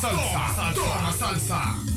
salsa, toma salsa. Salsa.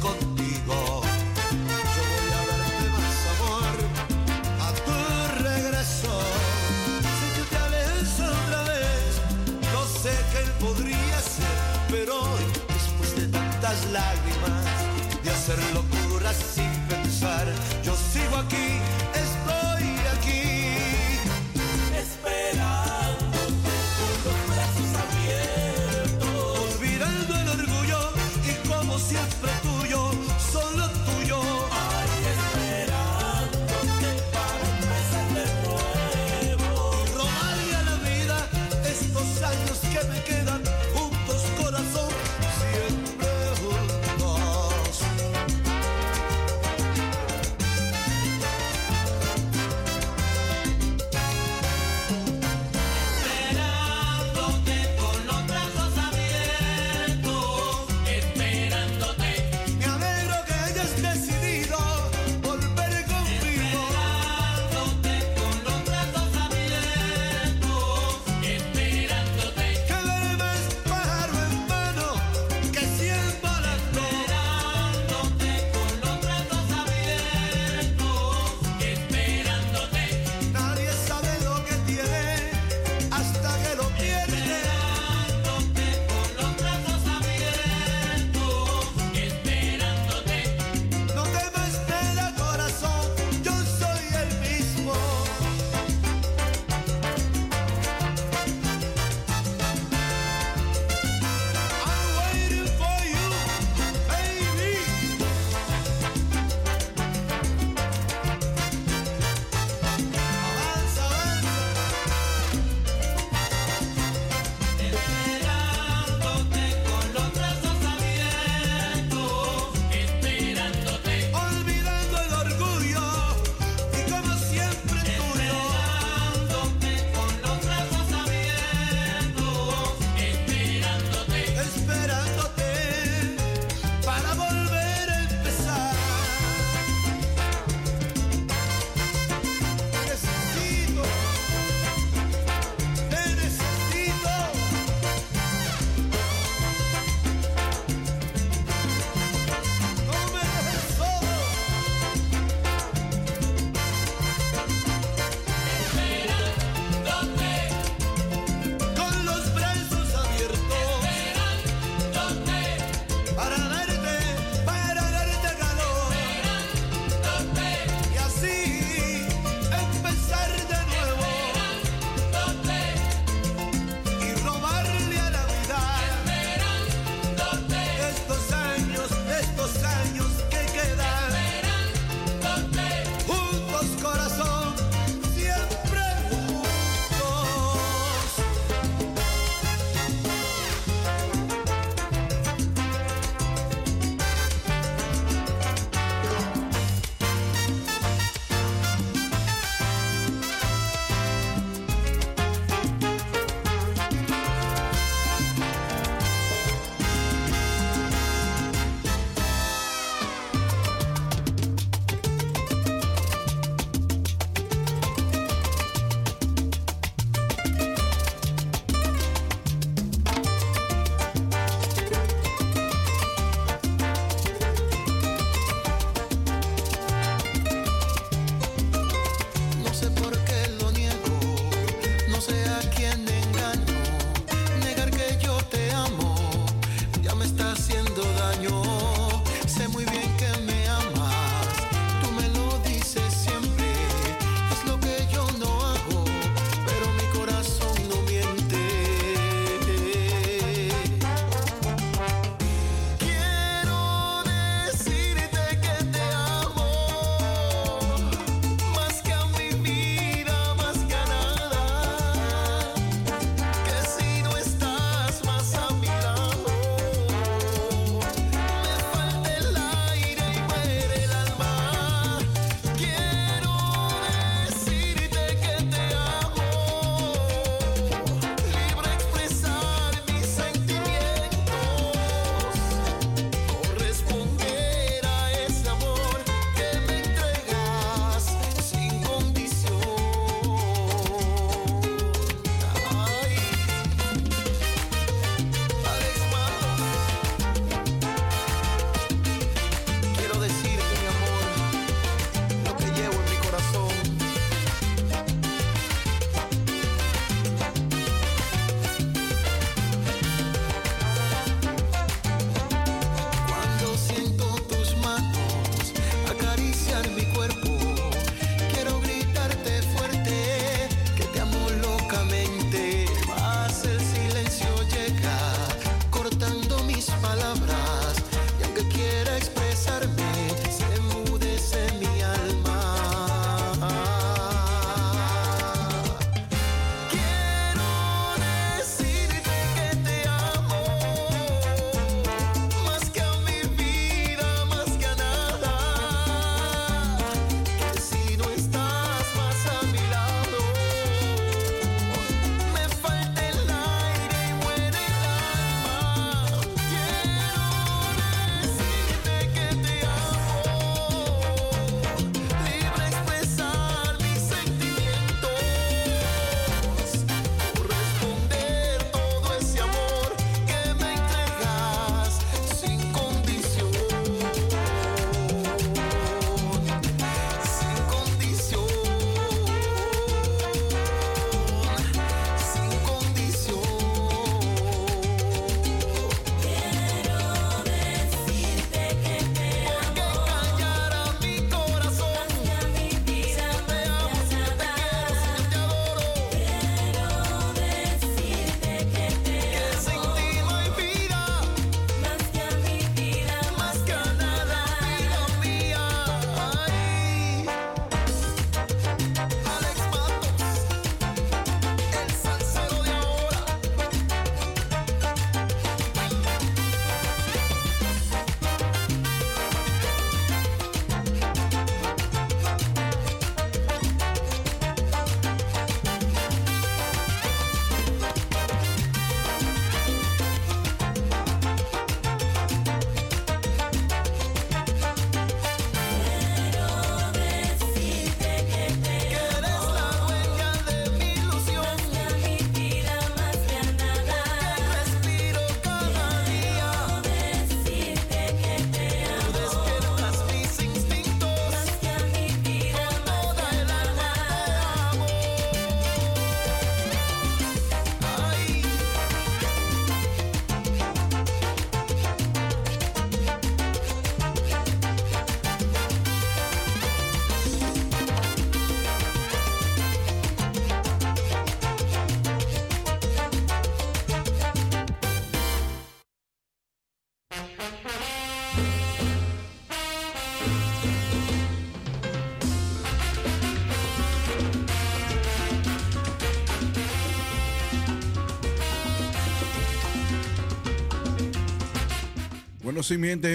con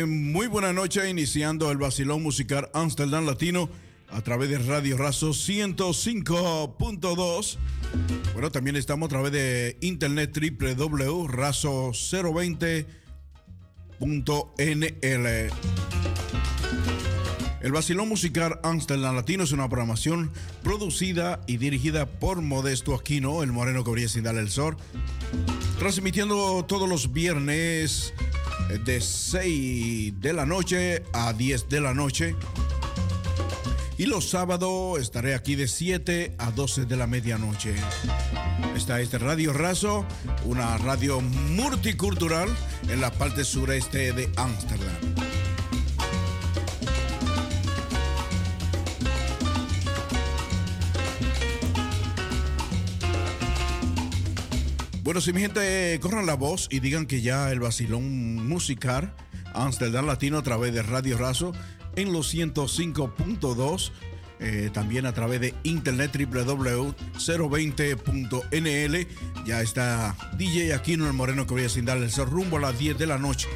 Muy buena noche, iniciando el vacilón musical Amsterdam Latino a través de Radio Razo 105.2. Bueno, también estamos a través de internet www.razo020.nl. El vacilón musical Amsterdam Latino es una programación producida y dirigida por Modesto Aquino, el moreno que brilla sin darle el sol, transmitiendo todos los viernes de 6 de la noche a 10 de la noche. Y los sábados estaré aquí de 7 a 12 de la medianoche. Esta es Radio Razo, una radio multicultural en la parte sureste de Ámsterdam. Bueno, si mi gente corran la voz y digan que ya el vacilón musical Amsterdam Latino a través de Radio Razo en los 105.2, eh, también a través de internet www.020.nl. Ya está DJ Aquino el Moreno que voy a sin el rumbo a las 10 de la noche.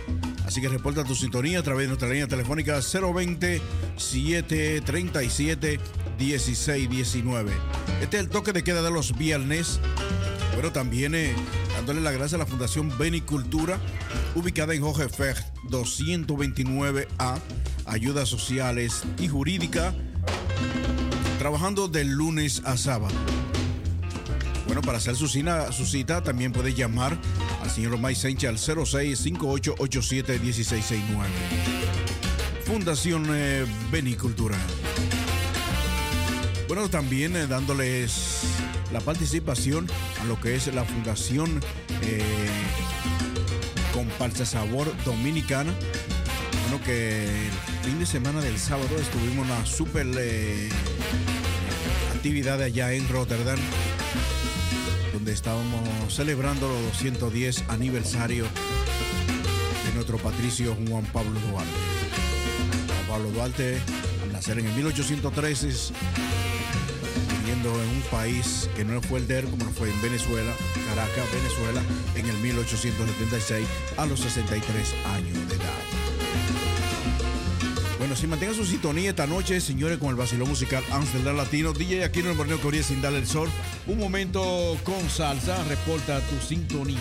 Así que reporta tu sintonía a través de nuestra línea telefónica 020 737 1619. Este es el toque de queda de los viernes. Bueno, también eh, dándole las gracias a la Fundación Benicultura, ubicada en Jorge Fer 229A, ayudas sociales y jurídica, trabajando de lunes a sábado. Bueno, para hacer su cita, también puede llamar al señor Omay Sánchez al 0658871669. Fundación eh, Benicultura. Bueno, también eh, dándoles la participación a lo que es la Fundación eh, Comparsa Sabor Dominicana. Bueno, que el fin de semana del sábado estuvimos una super eh, actividad allá en Rotterdam, donde estábamos celebrando los 210 aniversario de nuestro patricio Juan Pablo Duarte. Juan Pablo Duarte, al nacer en el 1813, en un país que no fue el de él, como lo fue en Venezuela, Caracas, Venezuela, en el 1876, a los 63 años de edad. Bueno, si mantengan su sintonía esta noche, señores, con el vacilón musical Amsterdam Latino, DJ aquí en el Borneo Corea sin darle el sol. Un momento con salsa, reporta tu sintonía.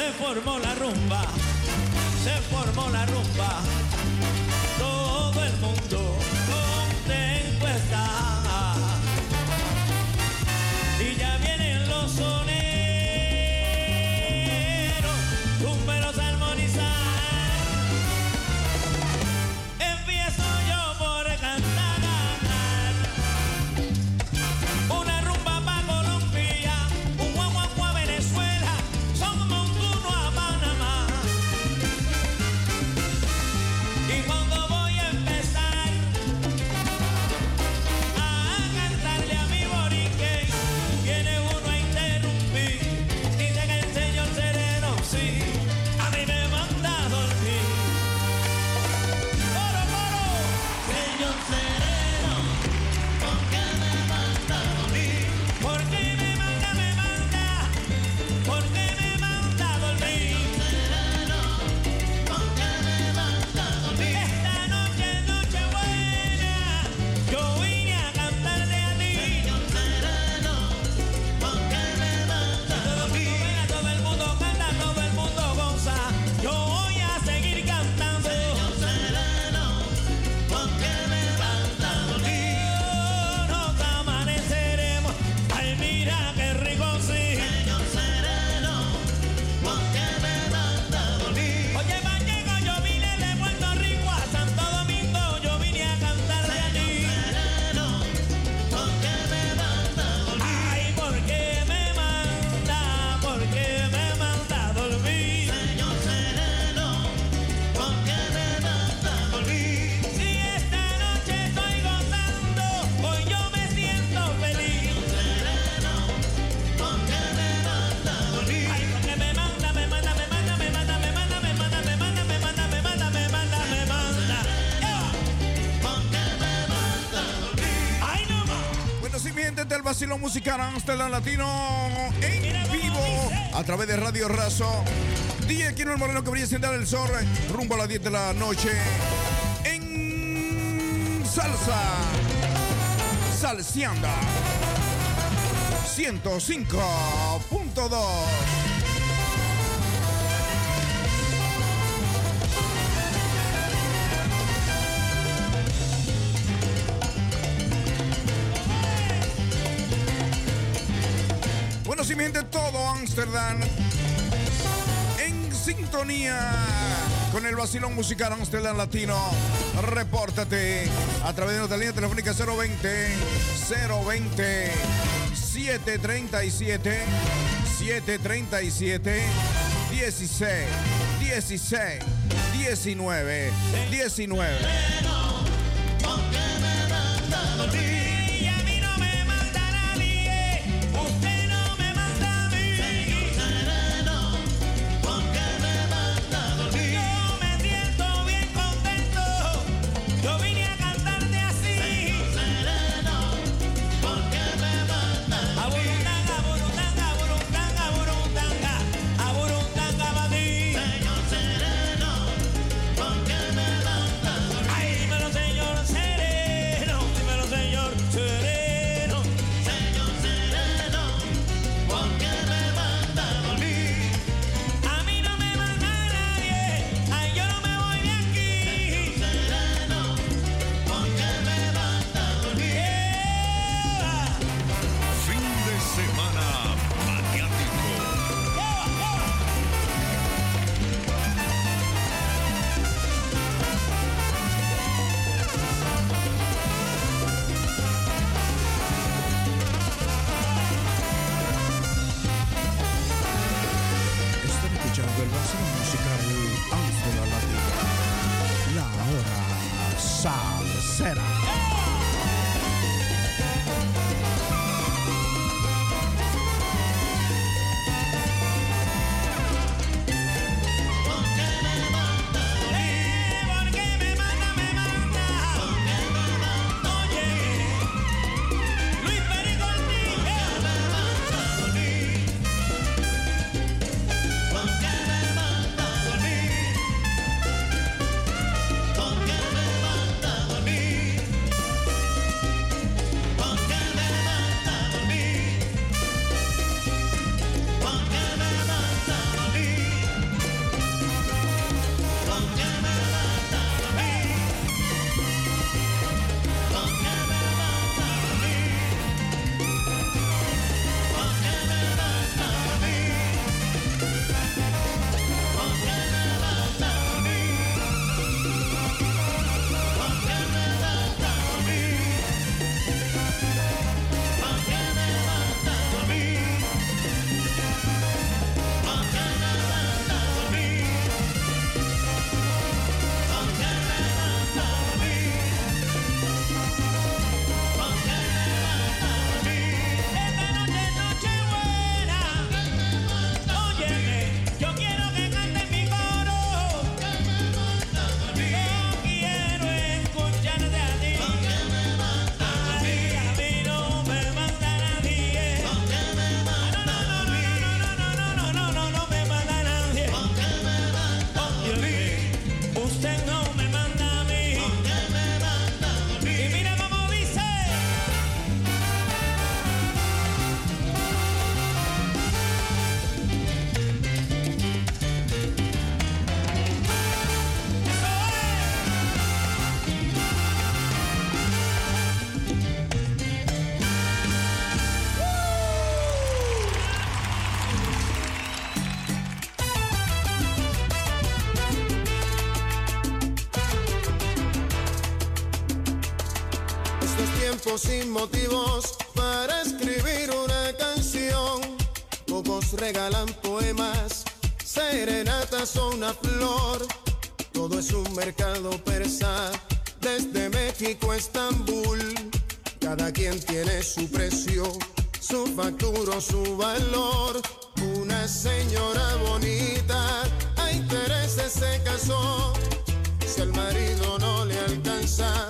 se formó la rumba, se formó la rumba. música en Amsterdam Latino en vivo a través de Radio Razo. DJ Kino el Moreno que brilla sin dar el sol rumbo a las 10 de la noche en salsa. Salseanda 105.2 todo Ámsterdam. En sintonía con el vacilón musical Amsterdam Latino. Repórtate a través de nuestra línea telefónica 020 020 737 737 16 16 19 19. ratas o una flor, todo es un mercado persa, desde México a Estambul, cada quien tiene su precio, su factura o su valor. Una señora bonita a intereses se casó, si al marido no le alcanza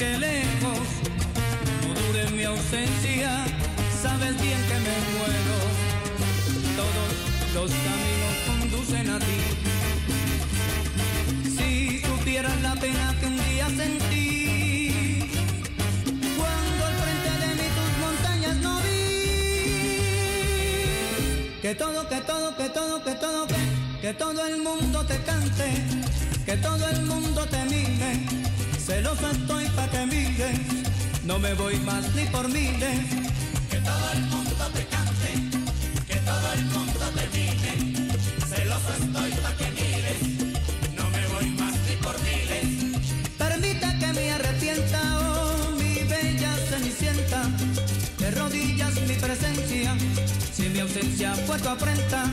que lejos no dure mi ausencia. Sabes bien que me muero. Todos los caminos conducen a ti. Si supieras la pena que un día sentí cuando al frente de mí tus montañas no vi. Que todo, que todo, que todo, que todo, que, que todo el mundo Celoso estoy pa' que mires, no me voy más ni por miles. Que todo el mundo te cante, que todo el mundo te mire. Celoso estoy pa' que mires, no me voy más ni por miles. Permita que me arrepienta, oh mi bella cenicienta. De rodillas mi presencia, si mi ausencia fue tu afrenta.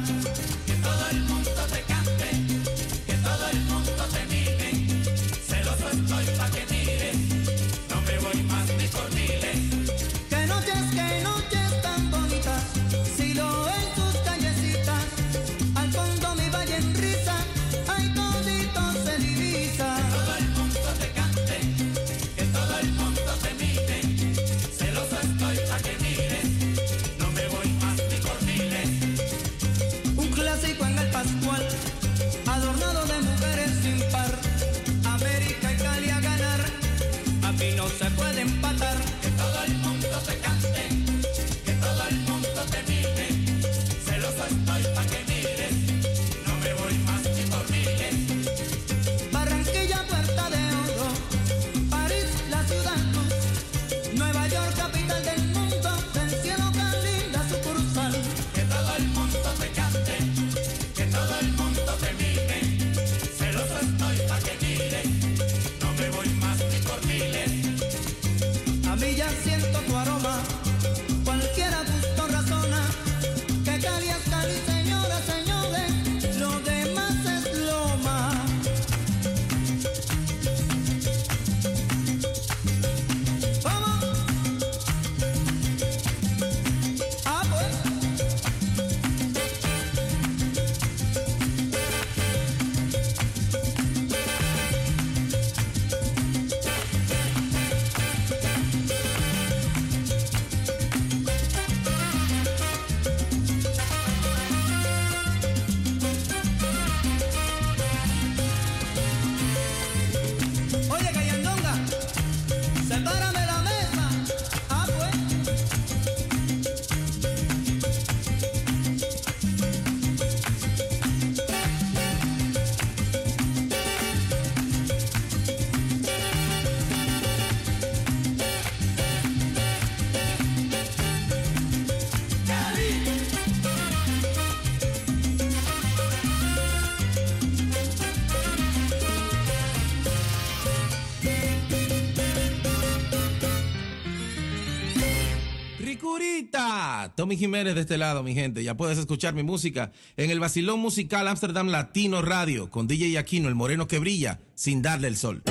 Ricurita. Tommy Jiménez de este lado, mi gente. Ya puedes escuchar mi música en el Basilón Musical Amsterdam Latino Radio con DJ Aquino, el moreno que brilla sin darle el sol.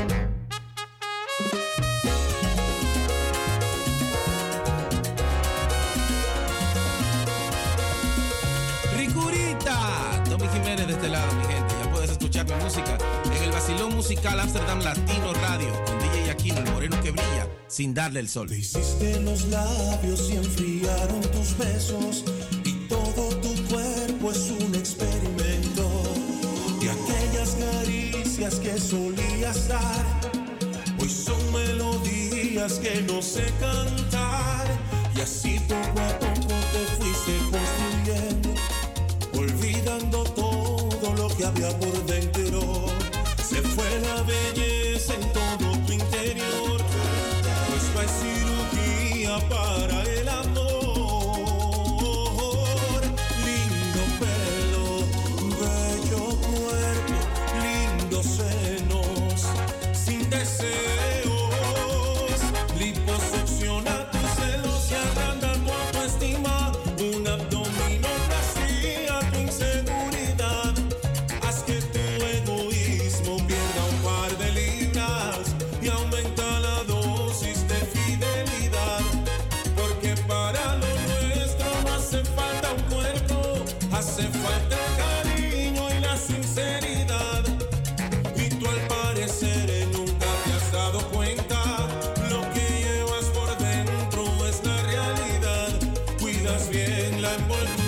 Ricurita. Tommy Jiménez de este lado, mi gente. Ya puedes escuchar mi música en el Basilón Musical Amsterdam Latino sin darle el sol. Te hiciste los labios y enfriaron tus besos y todo tu cuerpo es un experimento de aquellas caricias que solías dar. Hoy son melodías que no sé cantar y así poco a poco te fuiste construyendo, olvidando todo lo que había por dentro. Se fue la belleza en todo bien la envoltura.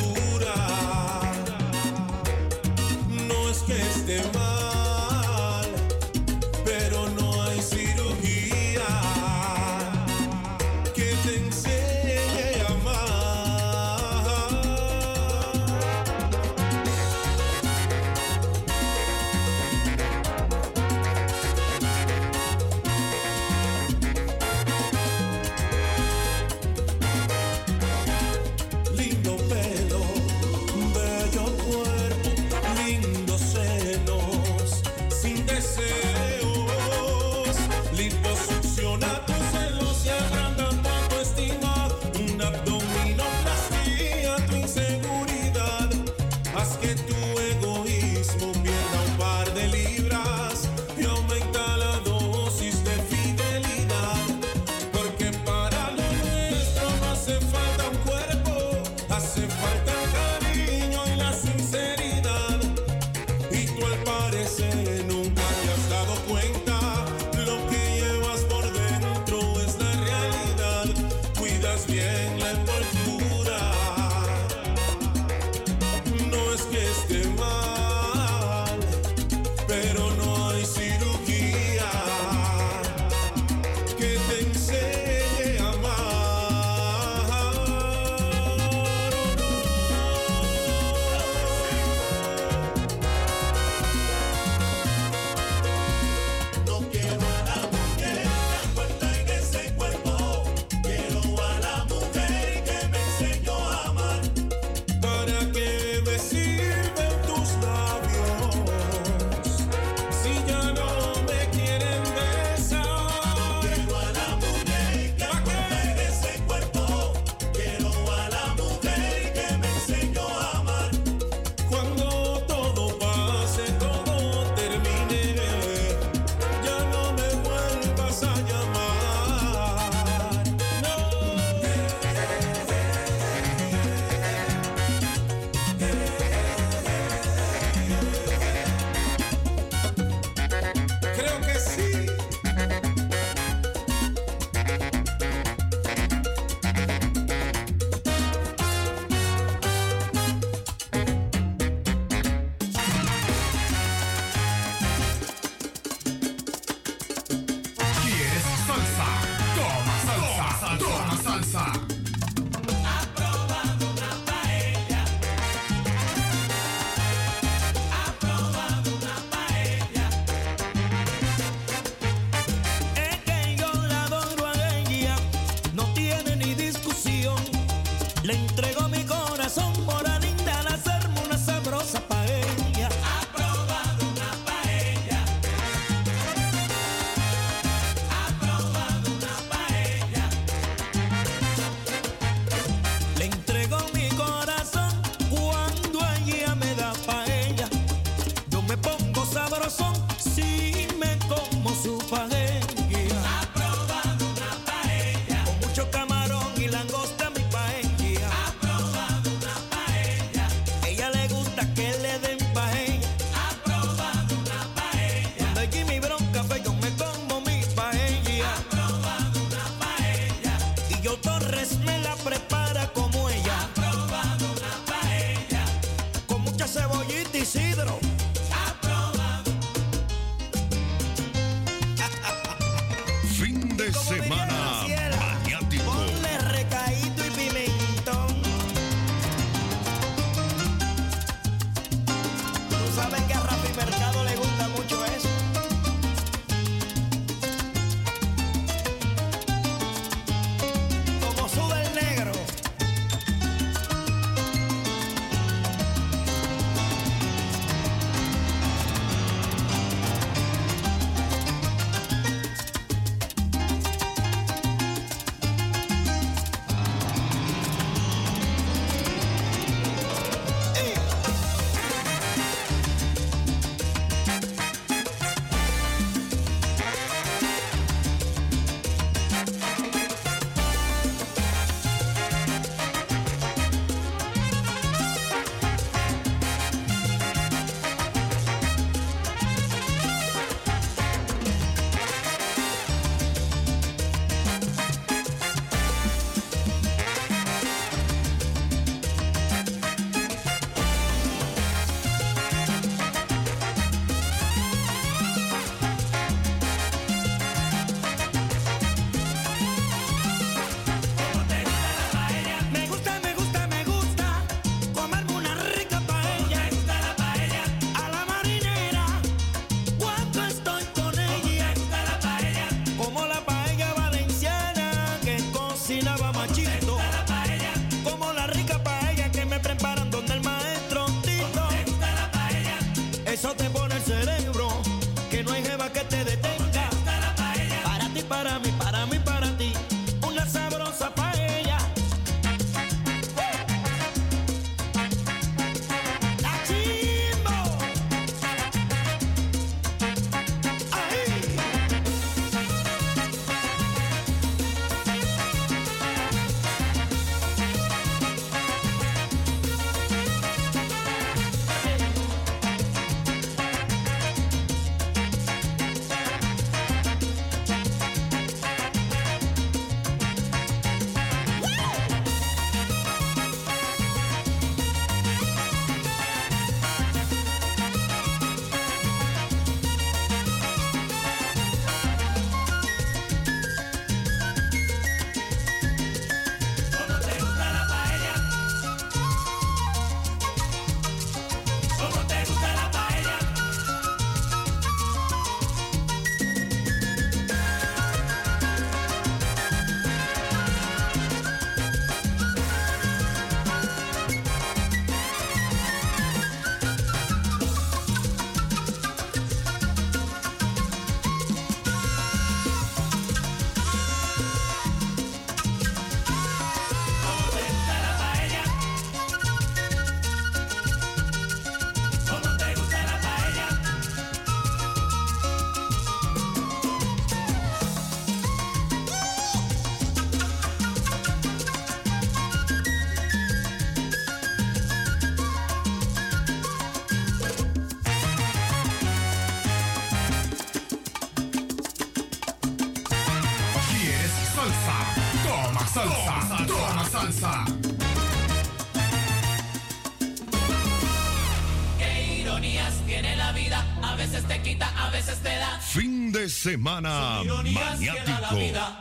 Semana maniático.